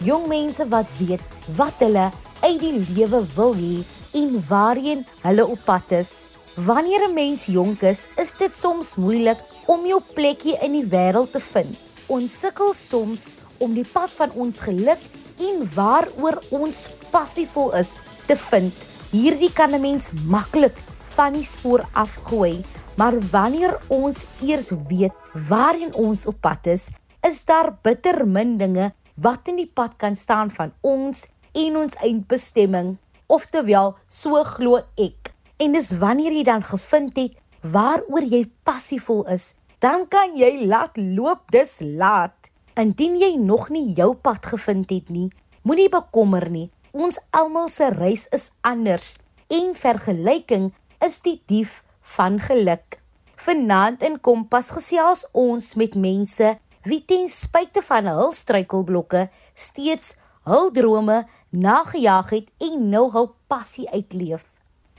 Jong mense wat weet wat hulle uit die lewe wil hê en waarheen hulle op pad is. Wanneer 'n mens jonk is, is dit soms moeilik om jou plekjie in die wêreld te vind. Ons sukkel soms om die pad van ons geluk en waaroor ons passievol is te vind. Hierdie kan 'n mens maklik van die spoor afgooi, maar wanneer ons eers weet waarheen ons op pad is, is daar bitter min dinge wat in die pad kan staan van ons en ons eindbestemming. Oftewel, so glo ek. En dis wanneer jy dan gevind het waaroor jy passievol is, dan kan jy laat loop dis laat. Indien jy nog nie jou pad gevind het nie, moenie bekommer nie. Ons almal se reis is anders en vergelyking is die dief van geluk. Vanaand in Kompas gesels ons met mense wie ten spyte van hul struikelblokke steeds hul drome nagejaag het en nou hul passie uitleef.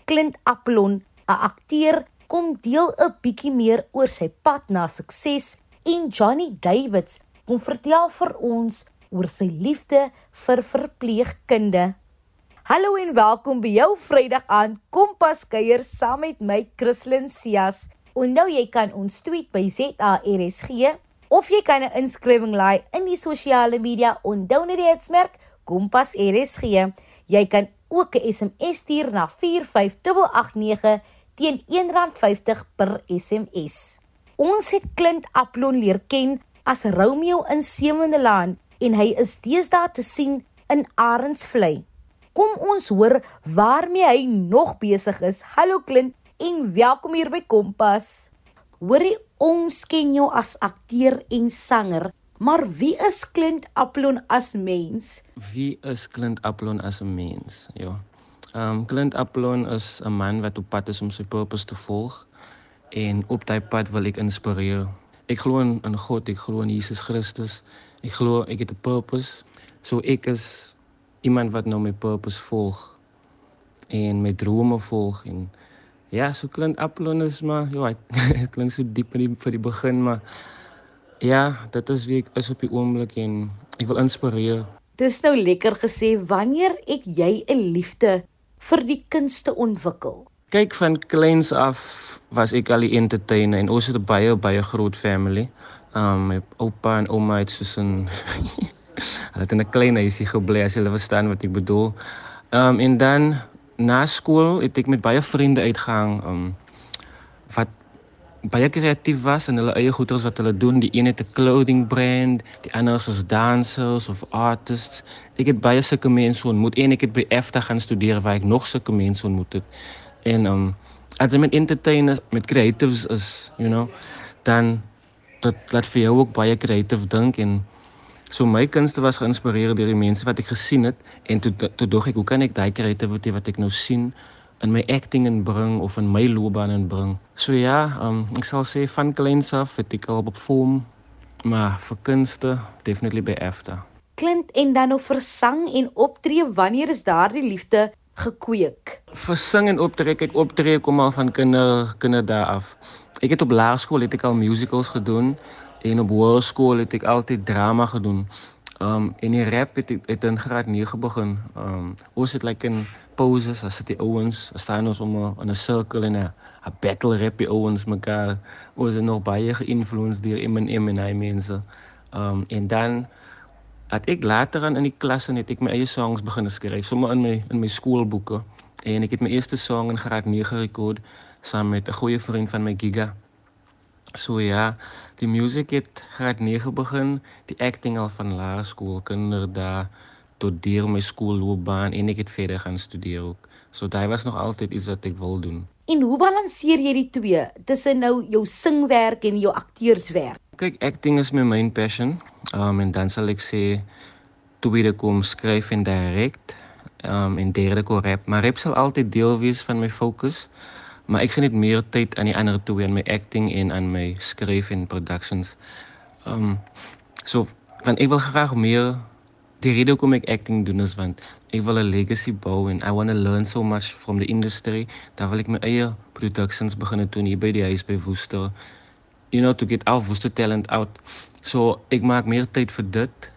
Clint Aplon, 'n akteur, kom deel 'n bietjie meer oor sy pad na sukses en Johnny Davids kom vertel vir ons oor sy liefde vir verpleegkunde. Hallo en welkom by jou Vrydag aan Kompas kuier saam met my Christlyn Cias. Onthou jy kan ons tweet by ZARSG of jy kan 'n inskrywing laai in die sosiale media net die hitsmerk Kompas RSG. Jy kan ook 'n SMS stuur na 45889 teen R1.50 per SMS. Ons het Clint Aplon leer ken as Romeo in Sewende Laan en hy is deesdae te sien in Arendsvlei. Kom ons hoor waarmee hy nog besig is. Hallo Clint en welkom hier by Kompas. Hoorie ons ken jou as akteur en sanger, maar wie is Clint Aplon as mens? Wie is Clint Aplon as 'n mens? Ja. Ehm um, Clint Aplon is 'n man wat op pad is om sy purpose te volg en op daai pad wil ek inspireer. Ek glo in, God, ek glo in Jesus Christus. Ek glo ek het 'n purpose. So ek is iemand wat nou my purpose volg en my drome volg en Ja, so klink Apollon is maar ja, dit klink so diep in die vir die begin, maar ja, dit is wie ek is op die oomblik en ek wil inspireer. Dis nou lekker gesê wanneer ek jy 'n liefde vir die kunste ontwikkel. Kyk van kleins af was ek al die entertainer en ons het 'n baie baie groot family. Um my oupa en ouma het soos 'n hulle het in 'n klein huisie gebly as jy verstaan wat ek bedoel. Um en dan na skool het ek met baie vriende uitgegaan um wat baie kreatief was en hulle eie goeders wat hulle doen. Die een het 'n clothing brand, die ander is dansers of artists. Ek het baie sulke mense ontmoet en ek het by EFTA gaan studeer waar ek nog sulke mense ontmoet het. En um as jy met entertainers, met creatives is, you know, dan dat laat vir jou ook baie kreatief dink en So my kunste was geïnspireer deur die mense wat ek gesien het en toe toe dog ek hoe kan ek daai creativity wat ek nou sien in my acting inbring of in my loopbaan inbring. So ja, um, ek sal sê van kleins af het ek al op vorm maar vir kunste definitely by after. Klint en dan of vir sang en optree wanneer is daardie liefde gekweek? Vir sing en optree ek optree kom al van kinder kinderdae af. Ek het op laerskool het ek al musicals gedoen En op hoërskool het ek altyd drama gedoen. Um en die rap het ek het in graad 9 begin. Um ons het like in pauses as dit ouens staan ons om in 'n sirkel en 'n 'n battle rap die ouens mekaar. Ons het nog baie geïnfluence deur Eminem en hy mense. Um en dan het ek later aan in die klas en het ek my eie songs begin skryf, sommer in my in my skoolboeke. En ek het my eerste song in graad 9 rekord saam met 'n goeie vriend van my Giga. So ja, die musiek het graad 9 begin, die acting al van laerskool, kinderdae tot deur my skoolloopbaan en ek het verder gaan studeer ook. So daai was nog altyd iets wat ek wil doen. En hoe balanseer jy die twee tussen nou jou singwerk en jou akteurswerk? Kyk, acting is my main passion. Um en dan sal ek sê tweede kom skryf en direk. Um en derde kom rap, maar rap sal altyd deel wees van my fokus. Maar ek geniet meer tyd aan die ander twee aan my acting en aan my skryf en productions. Um so want ek wil graag meer die rede hoekom ek acting doen is want ek wil 'n legacy bou en I want to learn so much from the industry. Daar wil ek my eie productions begin doen hier by die huis by Woester. You know to get our Woester talent out. So ek maak meer tyd vir dit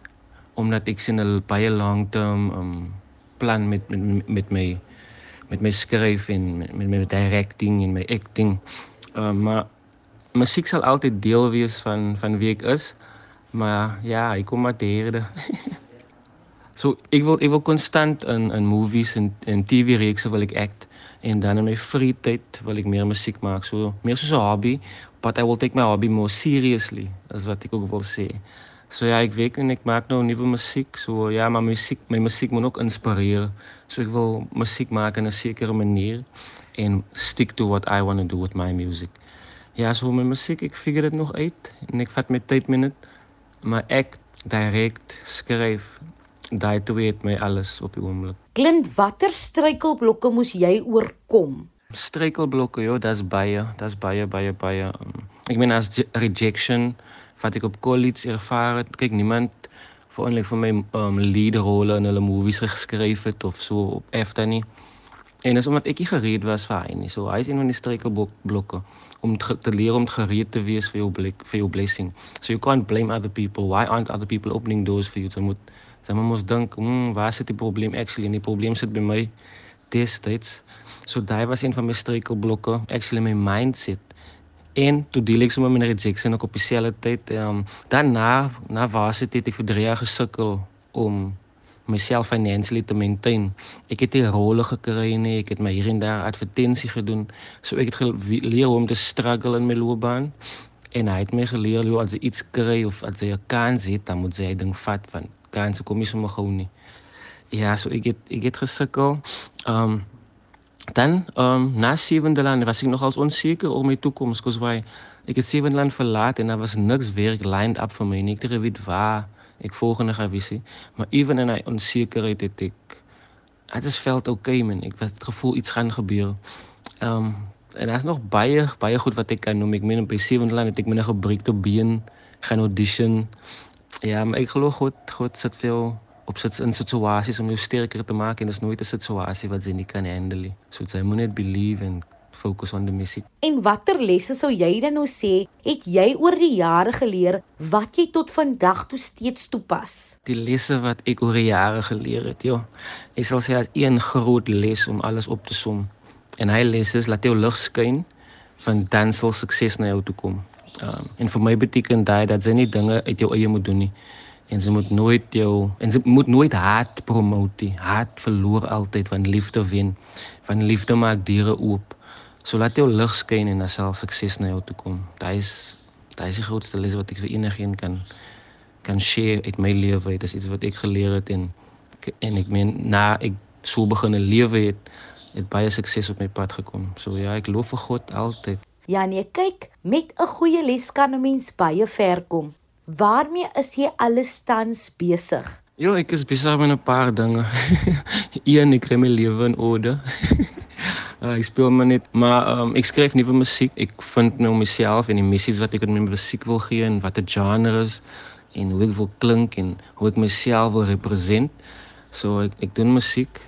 omdat ek sien 'n baie long term um plan met met met my met my skryf en met met my directing en my acting. Um maar musiek sal altyd deel wees van van wie ek is. Maar ja, ek kom maar teerde. so ek wil ek wil konstant in in movies en en TV reekse wil ek act en dan in my vrye tyd wil ek meer musiek maak. So meer soos 'n hobby, but I will take my hobby more seriously, as wat ek ook wil sê. So ja, ek weet en ek maak nou nuwe musiek. So ja, maar musiek, my musiek moet ook inspireer. So ek wil musiek maak in 'n sekere manier en stick to what I want to do with my music. Ja, so my musiek, ek figure dit nog uit en ek vat my tyd met dit. Maar ek direk skryf daai twee het my alles op die oomblik. Clint, watter struikelblokke moes jy oorkom? Struikelblokke, ja, dis baie, dis baie baie baie. Um, ek meen as rejection wat ek op college ervaar het. Kyk, niemand vir onlik vir my um lead role in hulle movies geskryf het of so op Efta nie. En is omdat ek nie gereed was vir hy nie. So hy is een van die struikelblokke om te, leer om gereed te wees vir jou blik vir jou blessing. So you can't blame other people. Why aren't other people opening doors for you? So moet Sy moet dink, "Hm, waar sit die probleem actually? Die probleem sit by my destyds." So daai was een van my struikelblokke, actually my mindset. En toe deel ek sommer met rejection ook op dieselfde tyd. Ehm um, dan na na varsity het ek vir 3 jaar gesukkel om myself financially te maintain. Ek het nie rolle gekry nie, ek het my hier en daar advertensie gedoen. So ek het geleer om te struggle in my loopbaan. En hy het my geleer hoe as jy iets kry of as jy 'n kans het, dan moet jy ding vat van kanse kom nie sommer gou nie. Ja, so ek het ek het gesukkel. Ehm um, dan ehm um, na sewende land was ek nog als onseker oor my toekoms, kos baie ek het sewende land verlaat en daar was niks werk lined up vir my nie. Ek het geweet waar ek volgende gaan visie, maar ewen in hy onsekerheid het ek dit is veld okay man. Ek het gevoel iets gaan gebeur. Ehm um, en daar's nog baie baie goed wat ek kan noem. Ek meen op sewende land het ek met 'n gebreekte been gaan audition Ja, maar ek glo God, God sit veel op sit in situasies om jou sterker te maak en dit is nooit 'n situasie wat jy nie kan handle nie. So jy moet net believe en fokus op die missie. En watter lesse sou jy dan nou sê het jy oor die jare geleer wat jy tot vandag toe steeds toepas? Die lesse wat ek oor die jare geleer het, ja. Ek sal sê as een groot les om alles op te som. En hy les is laat jou lig skyn van dan sal sukses na jou toe kom. Um, en vir my beteken dit dat jy nie dinge uit jou eie moet doen nie. En jy moet nooit jou en jy moet nooit haat promote. Haat verloor altyd van liefde wen. Van liefde maak diere oop. So laat jou lig skyn en dan sal sukses na jou toe kom. Dit is dit is die grootste les wat ek vir enigiemand kan kan share uit my lewe. Dit is iets wat ek geleer het en en ek meen na ek so begin 'n lewe het het baie sukses op my pad gekom. So ja, ek loof vir God altyd. Ja nee, kyk, met 'n goeie les kan 'n mens baie ver kom. Waarmee is jy alles tans besig? Ja, ek is besig met 'n paar dinge. Een, ek kry my lewe in orde. uh, ek speel maar net, maar um, ek skryf nuwe musiek. Ek vind nou myself en die missies wat ek in my musiek wil gee en watter genres en hoe ek wil klink en hoe ek myself wil represent. So ek ek doen musiek.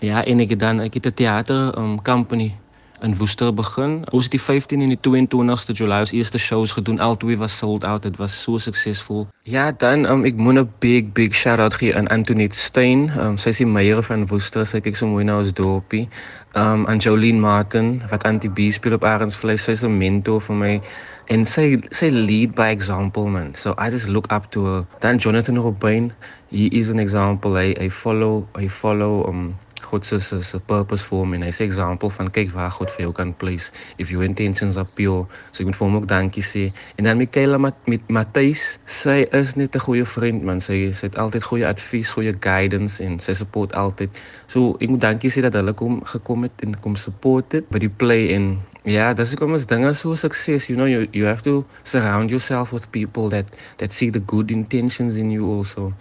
Ja, en ek dan ek het 'n teater um, company in Woester begin. Ons het die 15 en die 22ste Julie ons eerste shows gedoen. Albei was sold out. Dit was so suksesvol. Ja, dan um, ek moet 'n big big shout out gee aan Antoinette Stein. Um, sy is die meier van Woester. Sy kyk so mooi na ons dorpie. Um aan Jolene Martin wat Antie B speel op Arendsvlei. Sy is 'n mentor vir my en sy sy lead by example man. So I just look up to her. Dan Jonathan Robin, he is an example. I I follow I follow um God se se se purpose vir hom en hy sê example van kyk waar God vir jou kan place if your intentions are pure. So ek moet vir hom ook dankie sê. En dan Michaela met met Matthys, sy is net 'n goeie vriend man. Sy sy het altyd goeie advies, goeie guidance en sy support altyd. So ek moet dankie sê dat hulle kom gekom het en kom support het by die play en Ja, dis kom ons dinge so sukses. You know you you have to surround yourself with people that that see the good intentions in you also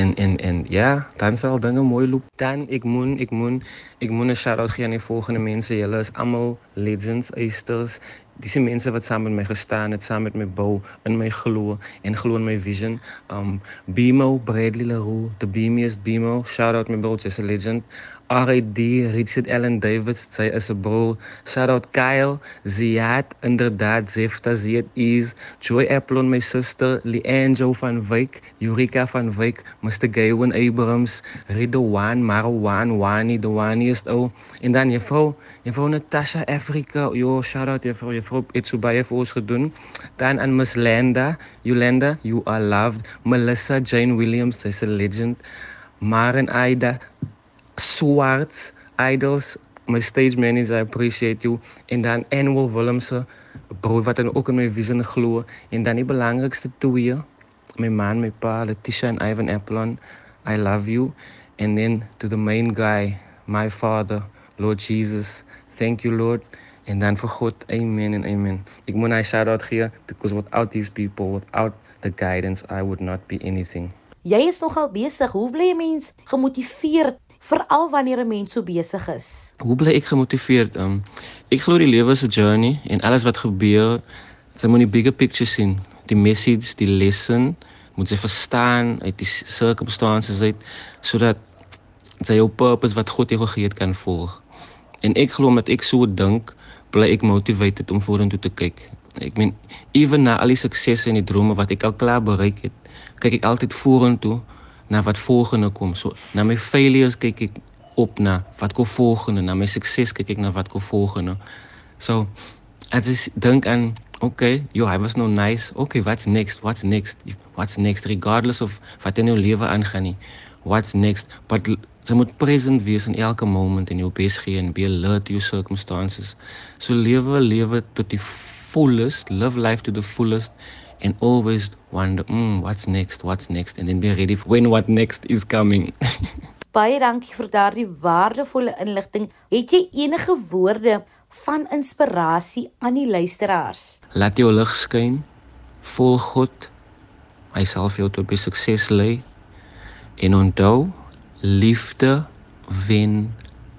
en en en ja, dan sal dinge mooi loop. Dan ek moet ek moet ek moet 'n shout out gee aan die volgende mense. Julle is almal legends, eisters dis die mense wat saam met my gestaan het, saam met my bou, in my glo en glo in my vision. Um Bimo Bradley Leroux, the beamiest Bimo. Shout out my bro, just a legend. R.A.D. Richard Allen Davis, sy is 'n bro. Shout out Kyle, Ziad, inderdaad, Zefta, Ziad is, Joy Applon, my sister, Leandro van Wyk, Eureka van Wyk, Mr. Gaywin Abrams, Ridwan, Marwan, Wani, the Waniest ou. En dan juffrou, juffrou Natasha Africa. Yo, shout out juffrou, juffrou het so baie vir ons gedoen. Dan aan Miss Landa, Yolanda, you are loved. Melissa Jane Williams, sy's 'n legend. Maren Aida, Swarts, Idols, my stage manager, I appreciate you. En dan Annual Willemse, bro wat dan ook in my vision glo. En dan die belangrikste twee, my man, my pa, Letitia en Ivan Applon, I love you. And then to the main guy, my father, Lord Jesus, thank you Lord. En dan vir God, amen en amen. Ek moet 'n shout out gee because without these people, without the guidance, I would not be anything. Jy is nogal besig. Hoe bly 'n mens gemotiveerd veral wanneer 'n mens so besig is? Hoe bly ek gemotiveerd? Um ek glo die lewe is 'n journey en alles wat gebeur, jy moet die bigger picture sien, die message, die lesson, moet jy verstaan uit die circumstances uit sodat jy jou purpose wat God jou gegee het kan volg. En ek glo omdat ek so dink, bly ek motivated om vorentoe te kyk. Ek meen ewen na al die suksesse en die drome wat ek al klaar bereik het, kyk ek altyd vorentoe na wat volgende kom. So na my failures kyk ek op na wat kom volgende, na my sukses kyk ek na wat kom volgende. So as ek dink aan okay, yo, I was no nice. Okay, what's next? What's next? What's next regardless of wat in jou lewe aangaan nie. What's next? But jy moet present wees in elke moment in jou bes gee en be alert to your circumstances. So lewe lewe tot die fullest, live life to the fullest and always wonder, mm, what's next? What's next? And then be ready for when what next is coming. Baie dankie vir daardie waardevolle inligting. Het jy enige woorde van inspirasie aan die luisteraars? Laat jou lig skyn. Volg God. Hy sal vir jou tot by sukses lei. En onthou, liefde wen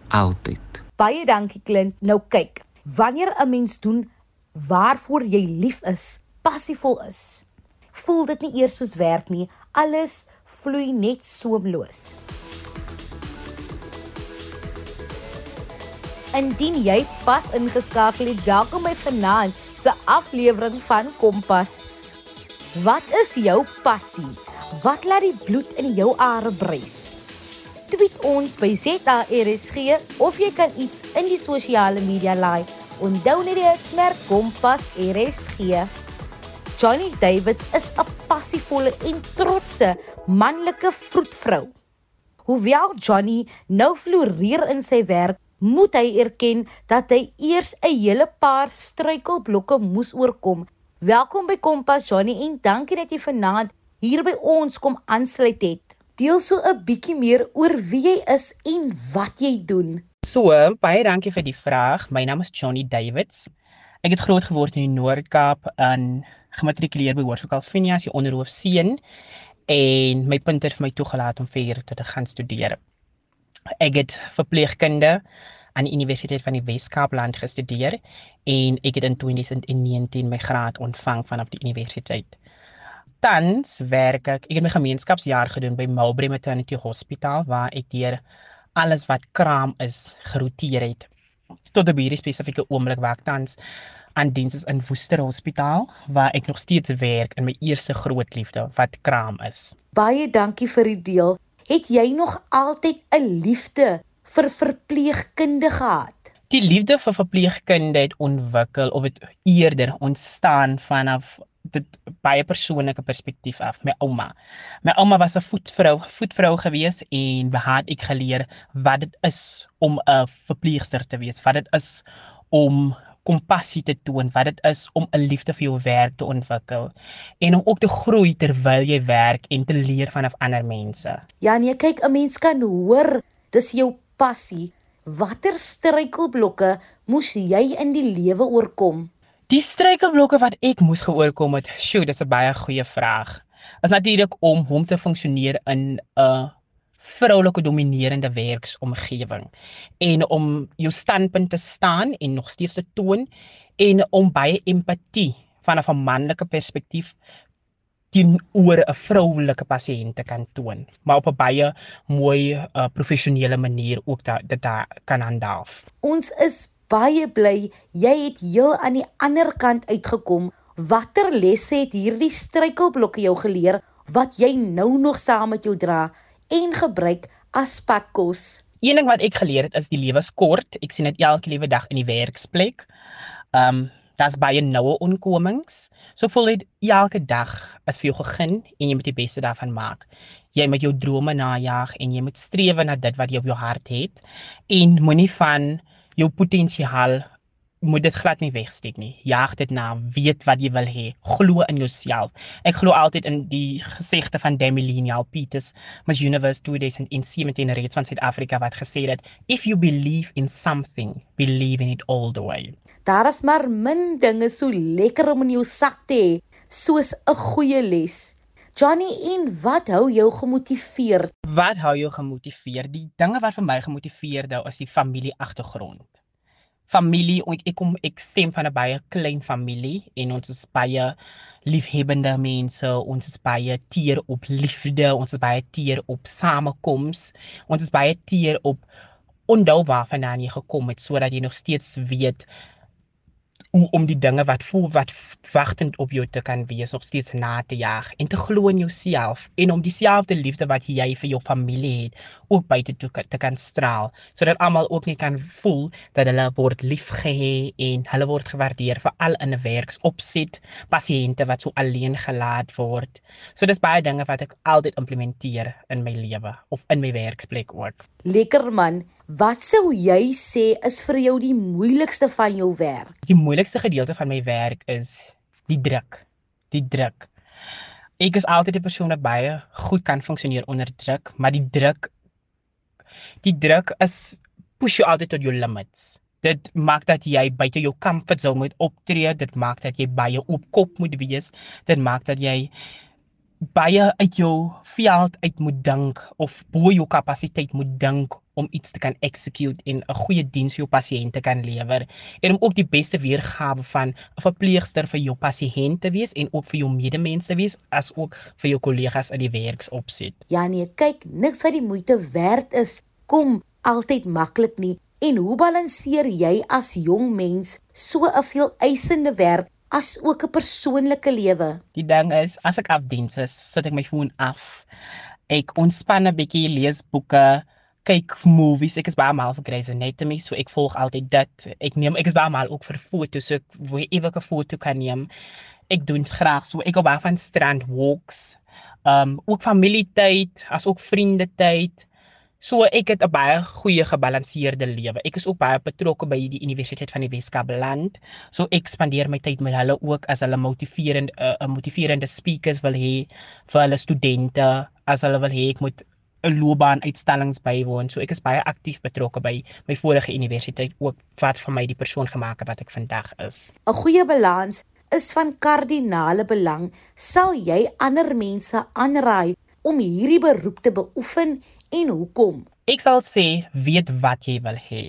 altyd. Baie dankie Clint. Nou kyk, wanneer 'n mens doen waarvoor jy lief is, passievol is, voel dit nie eers soos werk nie. Alles vloei net soemloos. Indien jy pas ingeskakel het, welkom by vanaand se aflewering van Kompas. Wat is jou passie? Wat laat die bloed in jou are bruis? Tweet ons by ZARSG of jy kan iets in die sosiale media laai. Onthou net die hitsmerk Kompas RSG. Johnny Davids is 'n passievolle en trotse manlike vroedvrou. Hoewel Johnny nou floreer in sy werk, moet hy erken dat hy eers 'n hele paar struikelblokke moes oorkom. Welkom by Kompas Johnny en dankie dat jy vanaand hier by ons kom aansluit het. Deel so 'n bietjie meer oor wie jy is en wat jy doen. So, baie dankie vir die vraag. My naam is Johnny Davids. Ek het groot geword in die Noord-Kaap in gematrikuleer by Hoërskool Calvinia as die onderhoofseun en my punte het vir my toegelaat om verder te gaan studeer. Ek het verpleegkunde aan die Universiteit van die Wes-Kaapland gestudeer en ek het in 2019 my graad ontvang vanaf die universiteit. Tans werk ek, ek het my gemeenskapsjaar gedoen by Mulberry Maternity Hospital waar ek deur alles wat kraam is geroteer het tot op hierdie spesifieke oomblik waar ek tans aan diens is in Woester Hospitaal waar ek nog steeds werk in my eerste groot liefde wat kraam is. Baie dankie vir die deel. Het jy nog altyd 'n liefde vir verpleegkunde gehad? Die liefde vir verpleegkunde het ontwikkel of het eerder ontstaan vanaf dit baie persoonlike perspektief af my ouma. My ouma was 'n voetvrou, voetvrou gewees en behaat ek geleer wat dit is om 'n verpleegster te wees, wat dit is om kompassie te toon, wat dit is om 'n liefde vir jou werk te ontwikkel en om ook te groei terwyl jy werk en te leer vanaf ander mense. Ja nee, kyk, 'n mens kan hoor dis jou passie. Watter struikelblokke moes jy in die lewe oorkom? Die struikelblokke wat ek moes geoorkom het, sjoe, dis 'n baie goeie vraag. Is natuurlik om hom te funksioneer in 'n vroulike dominerende werksomgewing en om jou standpunt te staan en nog steeds te toon en om baie empatie vanaf 'n manlike perspektief teenoor 'n vroulike pasiënt te kan toon, maar op 'n baie mooi uh, professionele manier ook dat dit kan handhaaf. Ons is baie bly jy het heel aan die ander kant uitgekom. Watter lesse het hierdie struikelblokke jou geleer wat jy nou nog saam met jou dra en gebruik as padkos? Een ding wat ek geleer het is die lewe is kort. Ek sien dit elke liewe dag in die werksplek. Um daar's baie noue onkomings. So voel dit elke dag as vir jou gegee en jy moet die beste daarvan maak. Jy moet jou drome najag en jy moet streef na dit wat jy op jou hart het en moenie van jou potensiaal moet dit glad nie wegsteek nie. Jag dit na, weet wat jy wil hê, glo in jouself. Ek glo altyd in die gesegde van Demilenial Peters, Miss Universe 2017 reeds van Suid-Afrika wat gesê het, if you believe in something, believe in it all the way. Daar is maar min dinge so lekker om in jou sak te hê soos 'n goeie les. Johnny, en wat hou jou gemotiveerd? Wat hou jou gemotiveerd? Die dinge wat vir my gemotiveerd hou is die familie agtergrond familie ek kom ek stem van 'n baie klein familie en ons is baie liefhebbende mense ons is baie teer op liefde ons is baie teer op samekoms ons is baie teer op onthou waarvandaan jy gekom het sodat jy nog steeds weet om om die dinge wat voel wat wagtend op jou te kan wees nog steeds na te jaag en te glo in jouself en om dieselfde liefde wat jy vir jou familie het ook buite toe te kan straal sodat almal ook net kan voel dat hulle word liefgehê en hulle word gewaardeer vir al in 'n werksopset pasiënte wat so alleen gelaat word. So dis baie dinge wat ek altyd implementeer in my lewe of in my werksplek ook. Lekker man Wat sou jy sê is vir jou die moeilikste van jou werk? Die moeilikste gedeelte van my werk is die druk. Die druk. Ek is altyd 'n persoon wat baie goed kan funksioneer onder druk, maar die druk die druk is push jou altyd tot jou limits. Dit maak dat jy buite jou comfort zone moet optree, dit maak dat jy baie op kop moet wees, dit maak dat jy baie uit jou veld uit moet dink of bo jou kapasiteit moet dink om iets te kan execute en 'n goeie diens vir jou pasiënte kan lewer en om ook die beste weergawe van 'n verpleegster vir jou pasiënt te wees en ook vir jou medemens te wees as ook vir jou kollegas in die werksopset. Ja nee, kyk, niks wat die moeite werd is kom altyd maklik nie. En hoe balanseer jy as jong mens so 'n veel eisende werk as ook 'n persoonlike lewe? Die ding is, as ek afdiens is, sit ek my foon af. Ek ontspan 'n bietjie, lees boeke, kyk movies. Ek is baie mal vir Grey's Anatomy, so ek volg altyd dit. Ek neem ek is baie mal ook vir foto's, so ek wil ewig 'n foto kan neem. Ek doen dit graag so. Ek hou baie van strand walks. Um ook familietyd, as ook vriendetyd. So ek het 'n baie goeie gebalanseerde lewe. Ek is ook baie betrokke by die Universiteit van die Weskaap land. So ek spandeer my tyd met hulle ook as hulle motiverende 'n uh, motiverende speakers wil hê vir hulle studente, as hulle wil hê ek moet 'n loopbaanuitstallings bywoon. So ek is baie aktief betrokke by my vorige universiteit ook wat vir my die persoon gemaak het wat ek vandag is. 'n Goeie balans is van kardinale belang. Sal jy ander mense aanraai om hierdie beroep te beoefen en hoekom? Ek sal sê weet wat jy wil hê.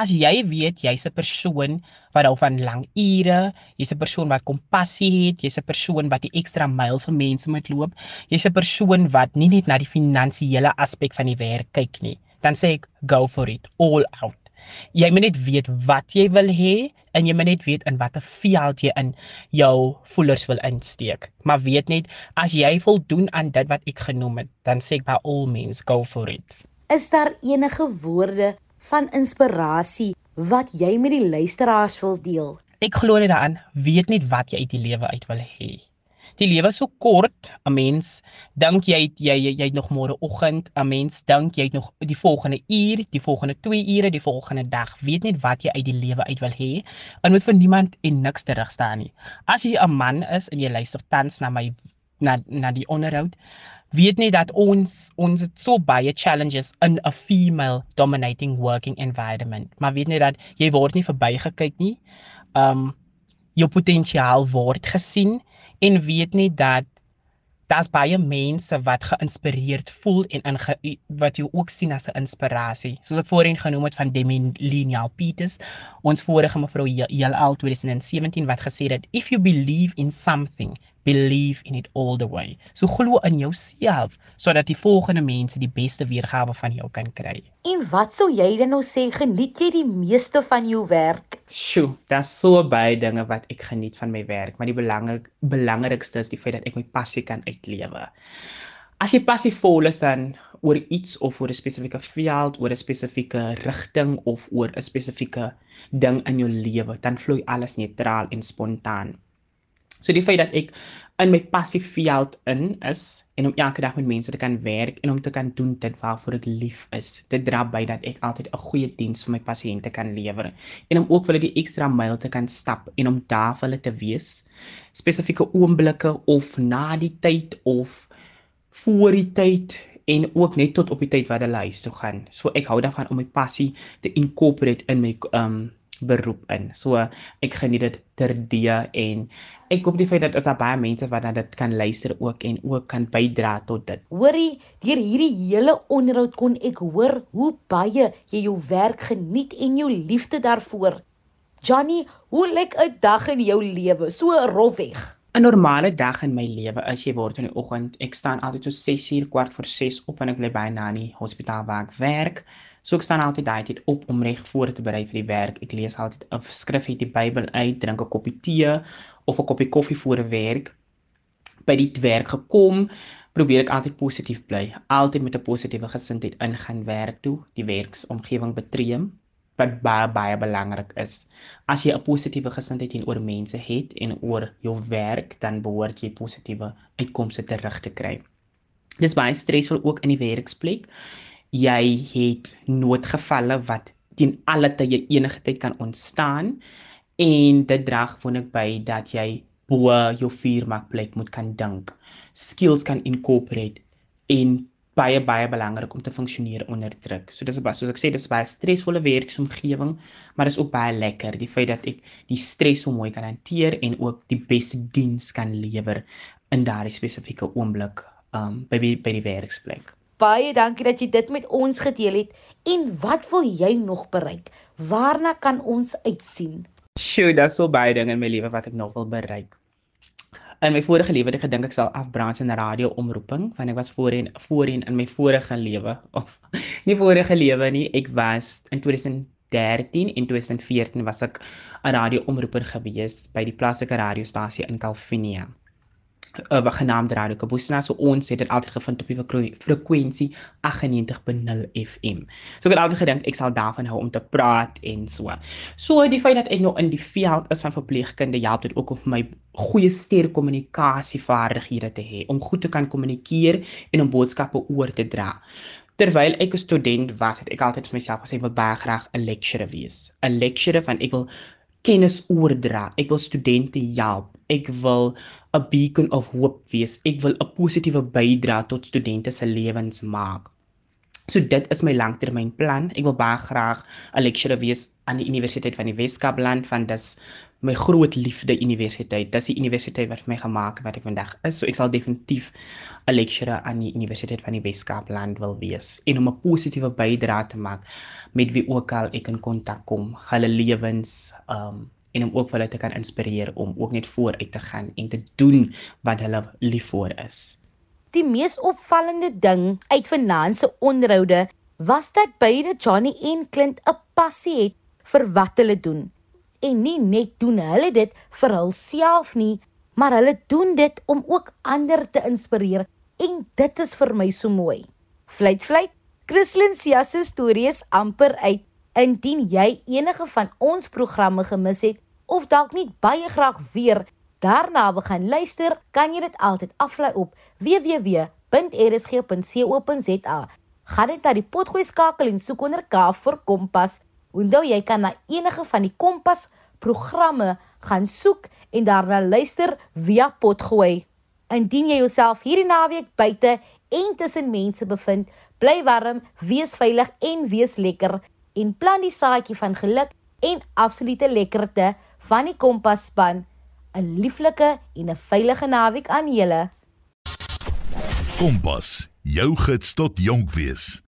As jy weet jy's 'n persoon wat hou van lang ure, jy's 'n persoon wat kompassie het, jy's 'n persoon wat die ekstra myl vir mense moet loop, jy's 'n persoon wat nie net na die finansiële aspek van die werk kyk nie, dan sê ek go for it, all out. Jy moet net weet wat jy wil hê en jy moet net weet in watter veld jy in jou voelers wil insteek. Maar weet net as jy voldoen aan dit wat ek genoem het, dan sê ek by all means go for it. Is daar enige woorde van inspirasie wat jy met die luisteraars wil deel? Ek glo net daaraan, weet net wat jy uit die lewe uit wil hê. Die lewe is so kort, 'n mens dink jy jy jy, jy nog môre oggend, 'n mens dink jy nog die volgende uur, die volgende 2 ure, die volgende dag. Weet net wat jy uit die lewe uit wil hê en moet vir niemand en niks terug staan nie. As jy 'n man is en jy luister tans na my na na die onderhoud, weet nie dat ons ons het so baie challenges in 'n female dominating working environment maar weet nie dat jy word nie verbygekyk nie um jou potensiaal word gesien en weet nie dat daar's baie mense wat geïnspireerd voel en in wat jy ook sien as 'n inspirasie. Soos ek voorheen genoem het van Demi Lineal Peters, ons vorige mevrou Heelal 2017 wat gesê het if you believe in something, believe in it all the way. So glo in jouself sodat die volgende mense die beste weergawe van jou kan kry. En wat sou jy dan nou sê geniet jy die meeste van jou werk? Sjoe, daar's so baie dinge wat ek geniet van my werk, maar die belangrik belangrikste is die feit dat ek my passie kan uitlewe. As jy passievol is dan oor iets of oor 'n spesifieke veld, oor 'n spesifieke rigting of oor 'n spesifieke ding in jou lewe, dan vloei alles neutraal en spontaan. So die feit dat ek in my passieveld in is en om elke dag met mense te kan werk en om te kan doen dit waarvoor ek lief is, dit dra by dat ek altyd 'n goeie diens vir my pasiënte kan lewer en om ook vir hulle die ekstra myl te kan stap en om daar vir hulle te wees. Spesifieke oomblikke of na die tyd of voor die tyd en ook net tot op die tyd wat hulle huis toe gaan. So ek hou daarvan om my passie te incorporate in my um beroep in. So ek geniet dit terdee en ek hoop die feit dat as daar baie mense wat dan dit kan luister ook en ook kan bydra tot dit. Hoorie, deur hierdie hele onderhoud kon ek hoor hoe baie jy jou werk geniet en jou liefde daarvoor. Johnny, hoe lyk 'n dag in jou lewe? So rofweg. 'n Normale dag in my lewe is jy word in die oggend, ek staan altyd so 6:00 kwart voor 6 op en ek bly by Nani Hospitaal waar ek werk. So ek staan altyd daai tyd op om reg voor te berei vir die werk. Ek lees altyd 'n skrif uit die Bybel uit, drink 'n koppie tee of 'n koppie koffie voor 'n werk. By die werk gekom, probeer ek altyd positief bly. Altyd met 'n positiewe gesindheid ingaan werk toe, die werksomgewing betree wat baie baie belangrik is. As jy 'n positiewe gesindheid teenoor mense het en oor jou werk, dan behoort jy positiewe uitkomste terug te kry. Dis baie stresvol ook in die werksplek jy het noodgevalle wat teen alle tye enige tyd kan ontstaan en dit dra gewoonlik by dat jy bo jou vuurmakplek moet kan dink. Skills kan incorporate in baie baie belangrik om te funksioneer onder druk. So dis soos ek sê dis baie stresvolle werksomgewing, maar dis ook baie lekker die feit dat ek die stres so mooi kan hanteer en ook die beste diens kan lewer in daardie spesifieke oomblik um by by die werksplek baie dankie dat jy dit met ons gedeel het. En wat wil jy nog bereik? Waarna kan ons uitsien? Sjoe, daar's so baie dinge in my lewe wat ek nog wil bereik. In my vorige lewe het ek gedink ek sal afbrand in 'n radio-omroeping, want ek was voorheen voorheen in my vorige lewe of nie vorige lewe nie, ek was in 2013 en 2014 was ek 'n radio-omroeper gewees by die plaaslike radiostasie in Kalvinia uh, genaamd Radio Kabusna. So ons het dit altyd gevind op die frekwensie 98.0 FM. So ek het altyd gedink ek sal daarvan hou om te praat en so. So die feit dat ek nou in die veld is van verpleegkunde help dit ook om my goeie sterk kommunikasievaardighede te hê om goed te kan kommunikeer en om boodskappe oor te dra. Terwyl ek 'n student was, het ek altyd vir myself gesê ek wil baie graag 'n lecturer wees. 'n Lecturer van ek wil kennis oordra. Ek wil studente help. Ek wil 'n beacon of hope wees. Ek wil 'n positiewe bydrae tot studente se lewens maak. So dit is my langtermynplan. Ek wil baie graag 'n lecturer wees aan die Universiteit van die Weskaapland van dis my groot liefde universiteit. Dis die universiteit wat vir my gemaak het wat ek vandag is. So ek sal definitief 'n lecturer aan die Universiteit van die Weskaapland wil wees en om 'n positiewe bydrae te maak met wie ook al ek in kontak kom, hulle lewens um en om ook hulle te kan inspireer om ook net vooruit te gaan en te doen wat hulle lief vir is. Die mees opvallende ding uit finansiële onderhoude was dat beide Johnny en Clint 'n passie het vir wat hulle doen. En nie net doen hulle dit vir hulself nie, maar hulle doen dit om ook ander te inspireer en dit is vir my so mooi. Fluit fluit. Christlyn Sia se storie is amper uit. Indien jy enige van ons programme gemis het of dalk nie baie graag weer daarna gaan luister, kan jy dit altyd aflaai op www.rsg.co.za. Gaan net na die potgooi skakel en soek onder K vir Kompas. Onthou jy kan na enige van die Kompas programme gaan soek en daarna luister via potgooi. Indien jy jouself hierdie naweek buite en tussen mense bevind, bly warm, wees veilig en wees lekker en plant die saadjie van geluk en absolute lekkerte van die Kompas span. 'n Lieflike en 'n veilige naweek aan julle. Kompas, jou gids tot jonk wees.